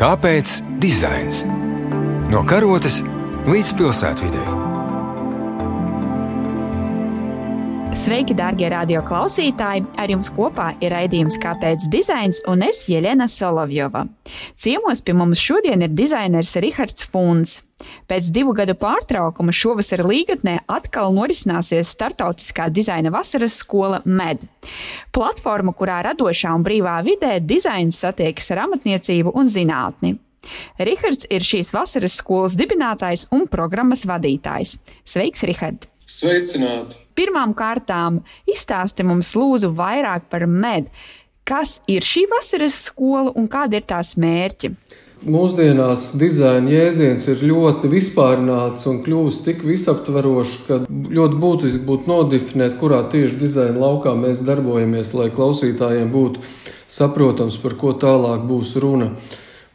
Kāpēc dizains? No karotes līdz pilsētvidē. Sveiki, darbie radioklausītāji! Ar jums kopā ir raidījums Kāpēc dizains un es Jelena Solovjova. Ciemos pie mums šodien ir dizainers Rihards Funs. Pēc divu gadu pārtraukuma šovasar Līgatnē atkal norisināsies startautiskā dizaina vasaras skola MED. Platforma, kurā radošā un brīvā vidē dizains satiekas ar amatniecību un zinātni. Rihards ir šīs vasaras skolas dibinātājs un programmas vadītājs. Sveiks, Rihard! Sveicināti! Pirmām kārtām izstāsti mums lūdzu vairāk par MED. Kas ir šī vasaras skola un kādi ir tās mērķi? Mūsdienās dizaina jēdziens ir ļoti vispārināts un kļuvis tik visaptverošs, ka ļoti būtiski būtu nodefinēt, kurā tieši dizaina laukā mēs darbojamies, lai klausītājiem būtu saprotams, par ko tālāk būs runa.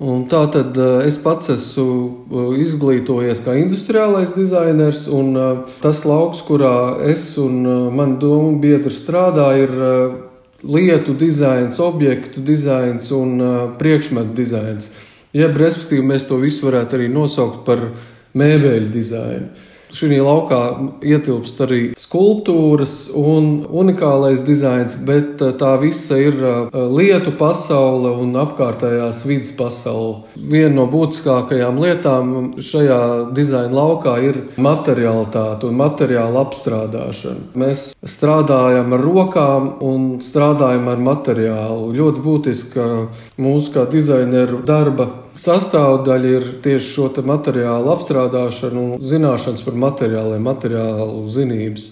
Un tā tad eh, es pats esmu eh, izglītojies kā industriālais dizainers, un eh, tas lauks, kurā es un mani domu biedri strādā, ir lietu dizains, objektu dizains un priekšmetu dizains. Jeb, respektīvi, mēs to visu varētu arī nosaukt par mēbeļu dizainu. Šī laukā ietilpst arī skulptūras un unikālais dizains, bet eh, tā visa ir eh, lietu pasaule un apkārtējās vidas pasaule. Viena no būtiskākajām lietām šajā dizaina laukā ir materiālitāte un materiāla apstrādāšana. Mēs strādājam ar rokām un strādājam ar materiālu. Ļoti būtiska mūsu kā dizaineru darba sastāvdaļa ir tieši šo materiālu apstrādāšana un zināšanas par materiāliem, materiālu zinības.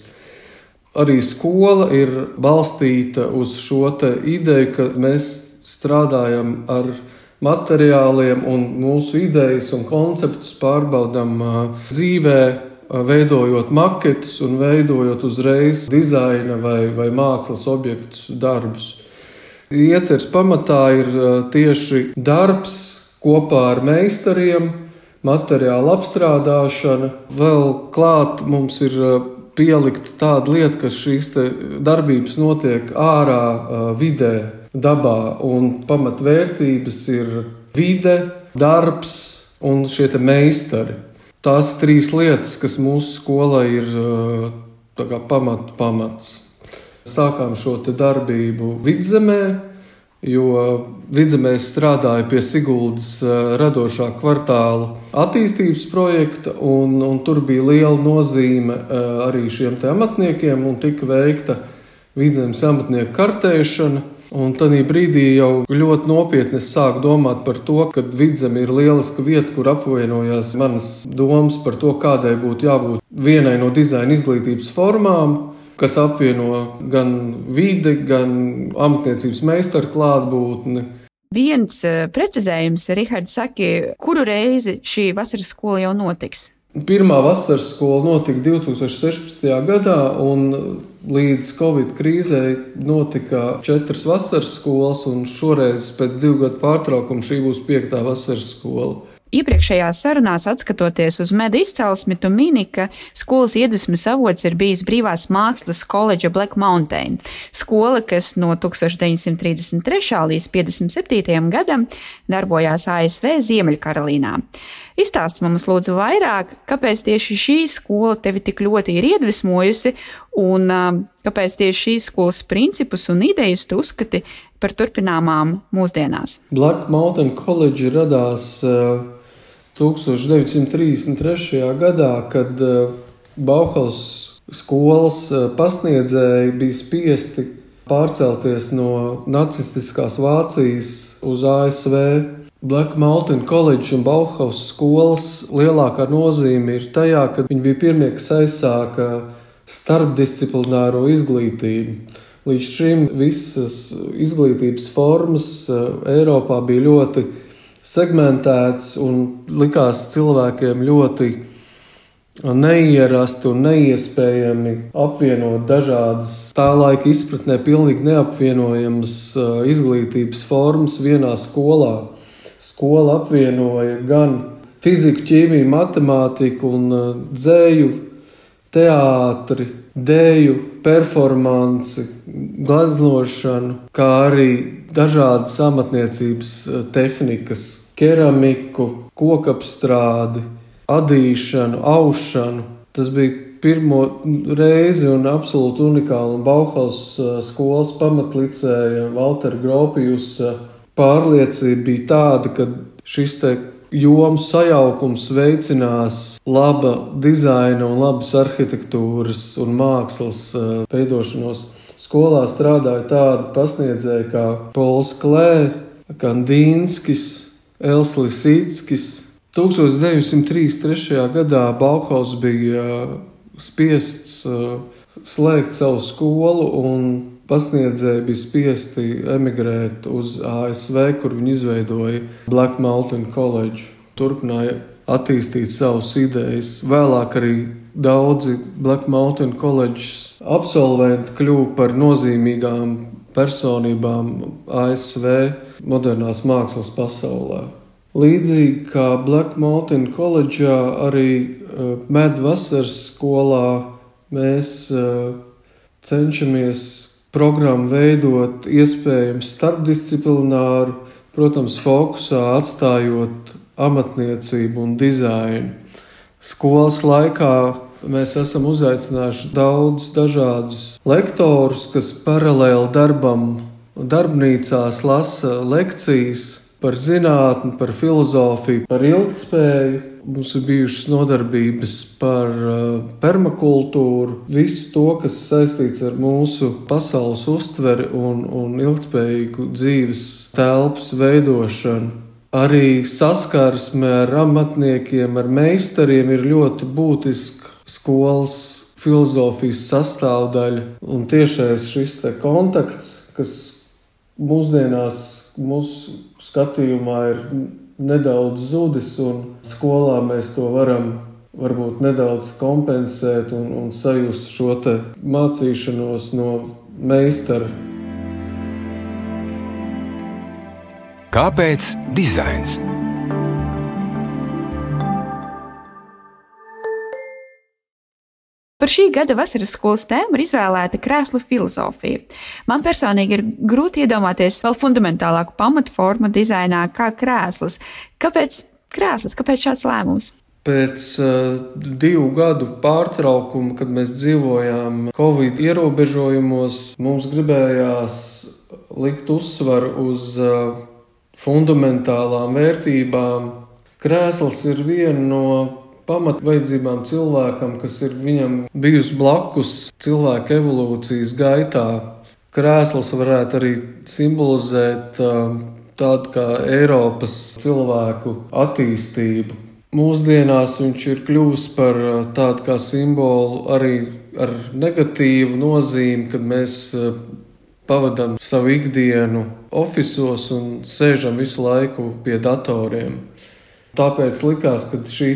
Arī skola ir balstīta uz šo ideju, ka mēs strādājam ar materiāliem un mūsu idejas un konceptus pārbaudām dzīvē, veidojot maketus un veidojot uzreiz dizaina vai, vai mākslas objektus, darbus. Ieceres pamatā ir tieši darbs, kopā ar meistariem, materiāla apstrādāšana. Vēl klāt mums ir uh, pielikta tāda lieta, ka šīs darbības notiek ārā, uh, vidē, dabā, un pamatvērtības ir vide, darbs un šie meistari. Tās trīs lietas, kas mūsu skolai ir uh, pamat, pamats. Sākām šo darbību vidzemē, jo vidzemēs strādāja pie Siguldas eh, radošā kvartāla attīstības projekta, un, un tur bija liela nozīme eh, arī šiem amatniekiem, un tika veikta vidzemes amatnieku kartēšana. Un tajā brīdī jau ļoti nopietni sāku domāt par to, ka vidzeme ir lieliska vieta, kur apvienojās manas domas par to, kādai būtu jābūt vienai no dizaina izglītības formām, kas apvieno gan vidi, gan amatniecības meistaru klātbūtni. Viens eh, precizējums, Rihards, saka, kuru reizi šī vasaras skola jau notiks? Pirmā vasaras skola notika 2016. gadā, un līdz Covid krīzei notika četras vasaras skolas, un šoreiz pēc divu gadu pārtraukuma šī būs piektā vasaras skola. Iepriekšējās sarunās, skatoties uz medu izcelsmi, tu mini, ka skolas iedvesmas avots ir bijis brīvās mākslas koledža Black Mountain. Skola, kas no 1933. līdz 57. gadam darbojās ASV Ziemeļkarolīnā. Izstāsti mums lūdzu vairāk, kāpēc tieši šī skola tevi tik ļoti ir iedvesmojusi un kāpēc tieši šīs skolas principus un idejas tu uzskati par turpināmām mūsdienās. Black Mountain College radās uh 1933. gadā, kad eh, Bauhaus skolas eh, pasniedzēji bija spiesti pārcelties no nacistiskās Vācijas uz ASV. Black Mountain College un Bauhaus skolas lielākā nozīme ir tajā, ka viņi bija pirmie, kas aizsāka starpdisciplināro izglītību. Līdz šim visas izglītības formas eh, Eiropā bija ļoti segmentēts un likās cilvēkiem ļoti neierasti un neiespējami apvienot dažādas tā laika izpratnē pilnīgi neapvienojamas izglītības formas vienā skolā. Skola apvienoja gan fiziku, ķīmiju, matemātiku un dzēju, teātri, dēļu, performanci, glaznošanu, kā arī dažādas amatniecības eh, tehnikas, keramiku, kokapstrādi, adīšanu, aušanu. Tas bija pirmo reizi un absolūti unikāli. Un Bauhaus uh, skolas pamatlicēja Walter Gropijus uh, pārliecība bija tāda, ka šis te jomu sajaukums veicinās laba dizaina un labas arhitektūras un mākslas uh, veidošanos. Skolā strādāja tādi pasniedzēji kā Pols Klē, Kandīnskis, Elslis Itskis. 1933. gadā Bauhaus bija spiests uh, slēgt savu skolu, un pasniedzēji bija spiesti emigrēt uz ASV, kur viņi izveidoja Black Mountain College. Turpināja attīstīt savas idejas. Vēlāk arī daudzi Black Mountain College absolventi kļuva par nozīmīgām personībām ASV modernās mākslas pasaulē. Līdzīgi kā Black Mountain College, arī uh, Medvasaras skolā mēs uh, cenšamies programmu veidot iespējams starpdisciplināru, protams, fokusā atstājot amatniecību un dizainu. Skolas laikā mēs esam uzaicinājuši daudz dažādus lektorus, kas paralēli darbam darbnīcās lasa lekcijas par zinātni, par filozofiju, par ilgspēju. Mums ir bijušas nodarbības par uh, permakultūru, visu to, kas saistīts ar mūsu pasaules uztveri un, un ilgspējīgu dzīves telpas veidošanu. Arī saskarsme ar amatniekiem, ar meistariem ir ļoti būtiska skolas filozofijas sastāvdaļa un tiešais šis kontakts, kas mūsdienās mūsu skatījumā ir nedaudz zudis, un skolā mēs to varam varbūt nedaudz kompensēt un, un sajust šo mācīšanos no meistara. Kāpēc dizains? Par šī gada vasaras skolas tēmu ir izvēlēta krēslu filozofija. Man personīgi ir grūti iedomāties vēl fundamentālāku pamatformu dizainā kā krēsls. Kāpēc krēsls? Kāpēc šāds lēmums? Pēc uh, divu gadu pārtraukuma, kad mēs dzīvojām Covid ierobežojumos, mums gribējās likt uzsvaru uz uh, fundamentālām vērtībām. Krēsls ir viena no pamatvajadzībām cilvēkam, kas ir viņam bijusi blakus cilvēka evolūcijas gaitā. Krēsls varētu arī simbolizēt tādu kā Eiropas cilvēku attīstību. Mūsdienās viņš ir kļuvis par tādu kā simbolu arī ar negatīvu nozīmi, kad mēs pavadām savu ikdienu oficiālos un sēžam visu laiku pie datoriem. Tāpēc likās, ka šī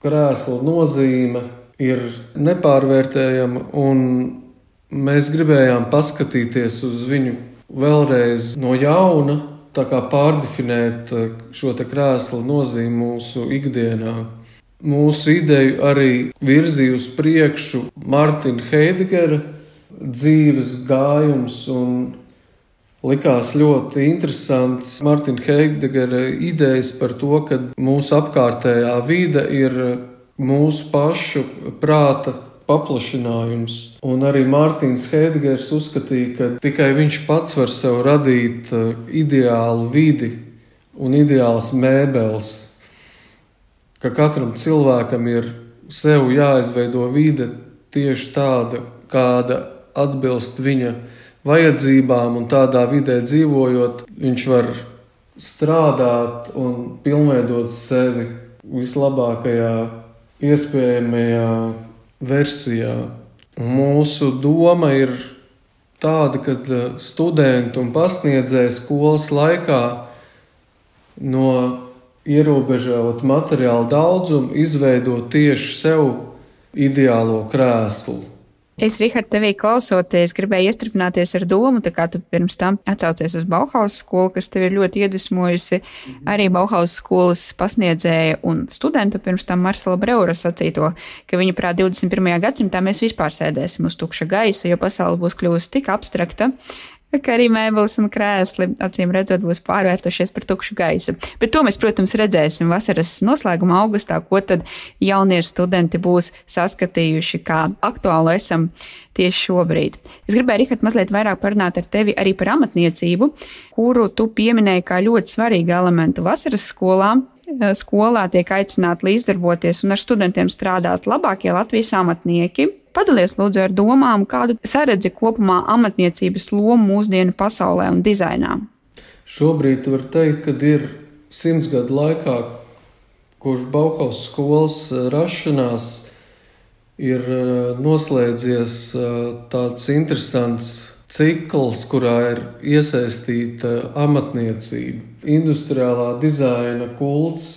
krēsla nozīme ir nepārvērtējama, un mēs gribējām paskatīties uz viņu vēlreiz no jauna, tā kā pārdefinēt eh, šo krēsla nozīmi mūsu ikdienā. Mūsu ideju arī virzīja uz priekšu Mārtiņa Heidegera dzīves gājums likās ļoti interesants Martina Heidegera idejas par to, ka mūsu apkārtējā vide ir mūsu pašu prāta paplašinājums. Un arī Mārtiņš Heidegers uzskatīja, ka tikai viņš pats var sev radīt uh, ideālu vidi un ideāls mēbeles. Ka katram cilvēkam ir sev jāizveido vide tieši tāda, kāda atbilst viņa vajadzībām un tādā vidē dzīvojot, viņš var strādāt un pilnveidot sevi vislabākajā iespējamajā versijā. Mūsu doma ir tāda, ka studenti un pasniedzēji skolas laikā no ierobežot materiālu daudzumu izveidot tieši sev ideālo krēslu. Es, Rihard, tevī klausoties, gribēju iestrādāties ar domu, kā tu pirms tam atsaucies uz Bauhaus skolu, kas tev ir ļoti iedvesmojusi. Arī Bauhaus skolas pasniedzēja un studenta pirms tam Marsela Breura sacīto, ka viņa prāt 21. gadsimtā mēs vispār sēdēsim uz tukša gaisa, jo pasaule būs kļuvusi tik abstrakta, ka arī mēbeles un krēsli acīm redzot būs pārvērtušies par tukšu gaisu. Bet to mēs, protams, redzēsim vasaras noslēgumā, augustā, ko tad jaunieši studenti būs saskatījuši, kā aktuāli esam tieši šobrīd. Es gribēju, Rihard, mazliet vairāk parunāt ar tevi arī par amatniecību, kuru tu pieminēji kā ļoti svarīgu elementu vasaras skolā. Skolā tiek aicināti līdzdarboties un ar studentiem strādāt labākie Latvijas amatnieki, Padalies lūdzu ar domām, kādu saredzi kopumā amatniecības lomu mūsdienu pasaulē un dizainā. Šobrīd var teikt, ka ir simts gadu laikā, kurš Bauhaus skolas eh, rašanās ir eh, noslēdzies eh, tāds interesants cikls, kurā ir iesaistīta amatniecība. Industriālā dizaina kults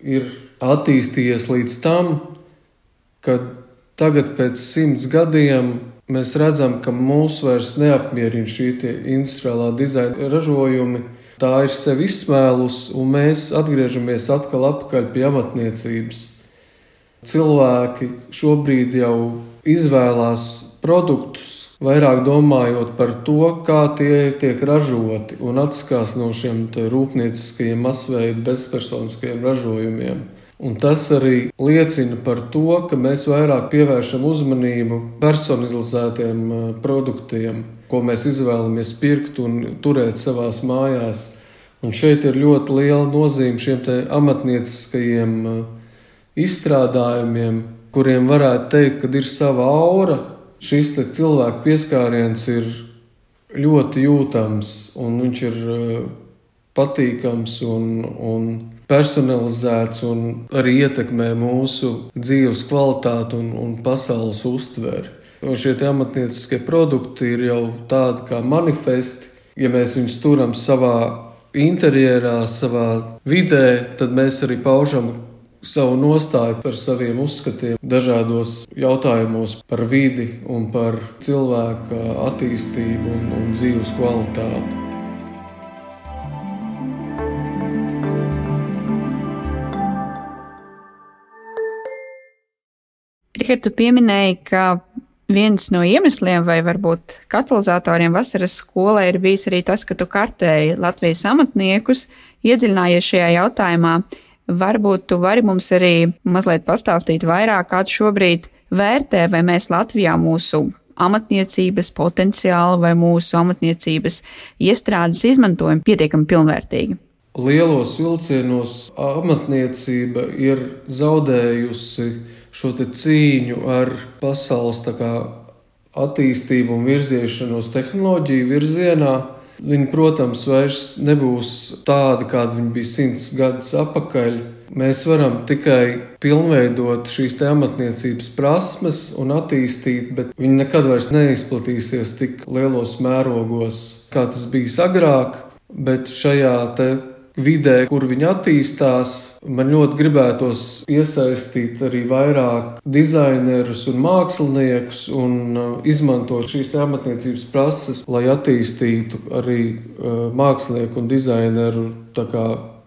ir attīstījies līdz tam, kad Tagad, pēc simts gadiem, mēs redzam, ka mūs vairs neapmierina šī industriālā dizaina ražojumi. Tā ir sevi izsmēlus, un mēs atgriežamies atkal atpakaļ pie amatniecības. Cilvēki šobrīd jau izvēlās produktus, vairāk domājot par to, kā tie tiek ražoti, un atskās no šiem rūpnieciskajiem masveida bezpersoniskajiem ražojumiem. Un tas arī liecina par to, ka mēs vairāk pievēršam uzmanību personalizētiem uh, produktiem, ko mēs izvēlamies pirkt un turēt savās mājās. Un šeit ir ļoti liela nozīme šiem amatnieciskajiem uh, izstrādājumiem, kuriem varētu teikt, ka ir sava aura. Šis cilvēku pieskāriens ir ļoti jūtams un viņš ir uh, patīkams un, un personalizēts un arī ietekmē mūsu dzīves kvalitāti un, un pasaules uztveri. Un šie amatnieciskie produkti ir jau tādi kā manifesti. Ja mēs viņus turam savā interjerā, savā vidē, tad mēs arī paužam savu nostāju par saviem uzskatiem dažādos jautājumos par vidi un par cilvēka attīstību un, un dzīves kvalitāti. Rihard, tu pieminēji, ka viens no iemesliem vai varbūt katalizatoriem vasaras skolē ir bijis arī tas, ka tu kartēji Latvijas amatniekus, iedziļinājies šajā jautājumā. Varbūt tu vari mums arī mazliet pastāstīt vairāk, kādu šobrīd vērtē, vai mēs Latvijā mūsu amatniecības potenciālu vai mūsu amatniecības iestrādes izmantojam pietiekami pilnvērtīgi. Lielos vilcienos amatniecība ir zaudējusi šo cīņu ar pasaules kā, attīstību un virziešanos tehnoloģiju virzienā. Viņi, protams, vairs nebūs tādi, kādi viņi bija simts gadus atpakaļ. Mēs varam tikai pilnveidot šīs amatniecības prasmes un attīstīt, bet viņi nekad vairs neizplatīsies tik lielos mērogos, kā tas bija agrāk. Bet šajā vidē, kur viņi attīstās. Man ļoti gribētos iesaistīt arī vairāk dizainerus un māksliniekus un uh, izmantot šīs amatniecības prases, lai attīstītu arī uh, mākslinieku un dizaineru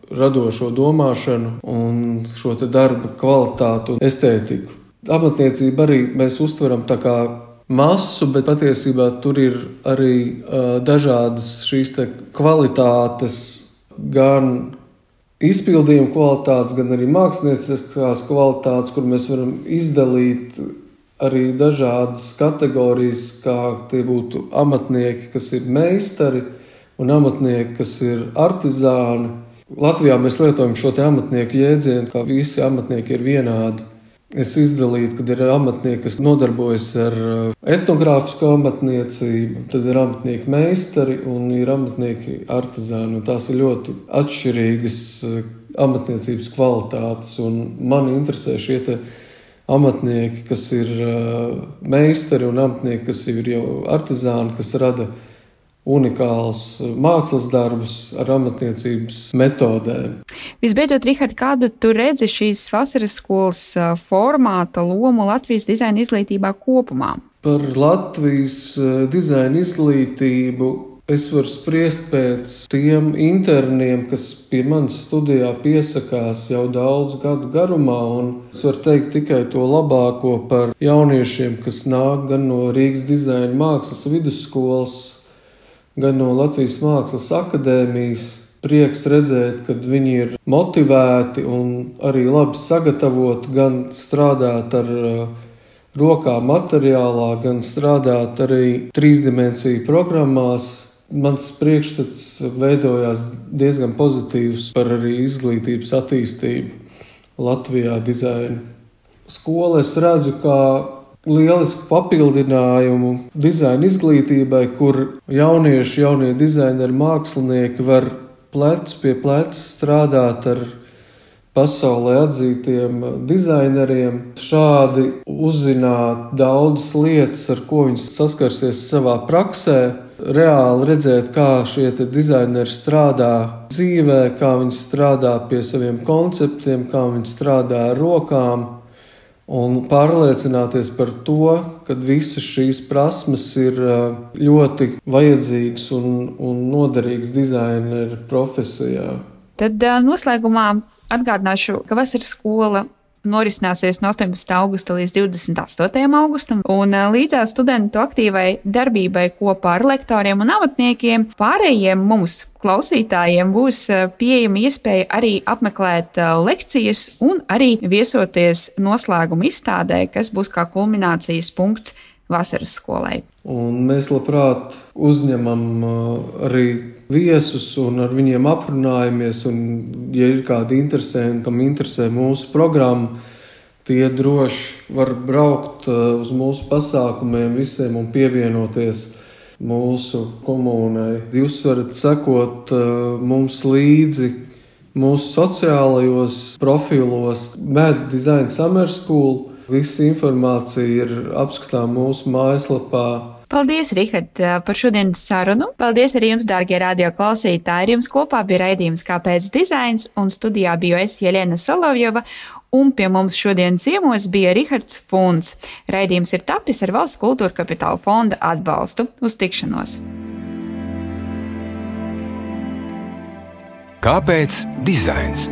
radošo domāšanu un šo darbu kvalitātu un estētiku. Amatniecību arī mēs uztveram tā kā masu, bet patiesībā tur ir arī uh, dažādas šīs kvalitātes gan izpildījuma kvalitātes, gan arī mākslinieckās kvalitātes, kur mēs varam izdalīt arī dažādas kategorijas, kā tie būtu amatnieki, kas ir meistari, un amatnieki, kas ir artizāni. Latvijā mēs lietojam šo amatnieku jēdzienu, ka visi amatnieki ir vienādi. Es izdalītu, kad ir amatnieki, kas nodarbojas ar uh, etnogrāfisko amatniecību, tad ir amatnieki meistari un ir amatnieki artizāni. Tās ir ļoti atšķirīgas uh, amatniecības kvalitātes, un man interesē šie amatnieki, kas ir uh, meistari un amatnieki, kas ir jau artizāni, kas rada unikāls mākslas darbus ar amatniecības metodēm. Visbeidzot, Rihard, kādu tu redzi šīs vasaras skolas formāta lomu Latvijas dizaina izglītībā kopumā? Par Latvijas dizaina izglītību es varu spriest pēc tiem interniem, kas pie manis studijā piesakās jau daudz gadu garumā, un es varu teikt tikai to labāko par jauniešiem, kas nāk gan no Rīgas dizaina mākslas vidusskolas, gan no Latvijas Mākslas akadēmijas. Prieks redzēt, ka viņi ir motivēti un arī labi sagatavoti gan strādāt ar uh, rokām materiālā, gan strādāt arī trīsdimensiju programmās. Mans priekšstats veidojās diezgan pozitīvs par arī izglītības attīstību Latvijā dizaina. Skolu es redzu kā lielisku papildinājumu dizaina izglītībai, kur jaunieši, jaunie dizaineri, mākslinieki var plecs pie pleca strādāt ar pasaulē atzītiem dizaineriem, šādi uzzināt daudzas lietas, ar ko viņi saskarsies savā praksē, reāli redzēt, kā šie dizaineri strādā dzīvē, kā viņi strādā pie saviem konceptiem, kā viņi strādā ar rokām. Un pārliecināties par to, ka visas šīs prasmes ir ļoti vajadzīgas un, un noderīgas dizaineru profesijā. Tad noslēgumā Atgādināšu, ka vasaras skola norisināsies no 18. augusta līdz 28. augustam, un līdzās studentu aktīvai darbībai kopā ar lektoriem un amatniekiem pārējiem mums klausītājiem būs pieejama iespēja arī apmeklēt lekcijas un arī viesoties noslēguma izstādē, kas būs kā kulminācijas punkts vasaras skolai. Un mēs labprāt uzņemam arī viesus un ar viņiem aprunājamies. Un, ja ir kādi interesanti, kam interesē mūsu programma, tie droši var braukt uz mūsu pasākumiem visiem un pievienoties mūsu komunai. Jūs varat sekot mums līdzi mūsu sociālajos profilos, Med Design Summer School Visa informācija ir apskatāma mūsu mājaslapā. Paldies, Rihard, par šodienas sarunu. Paldies arī jums, dārgie radioklausītāji. Ar jums kopā bija raidījums Kāpēc dizains, un studijā biju es Jelena Solovjova, un pie mums šodien ciemos bija Rihards Funs. Raidījums ir tapis ar Valsts kultūra kapitāla fonda atbalstu. Uz tikšanos! Kāpēc dizains?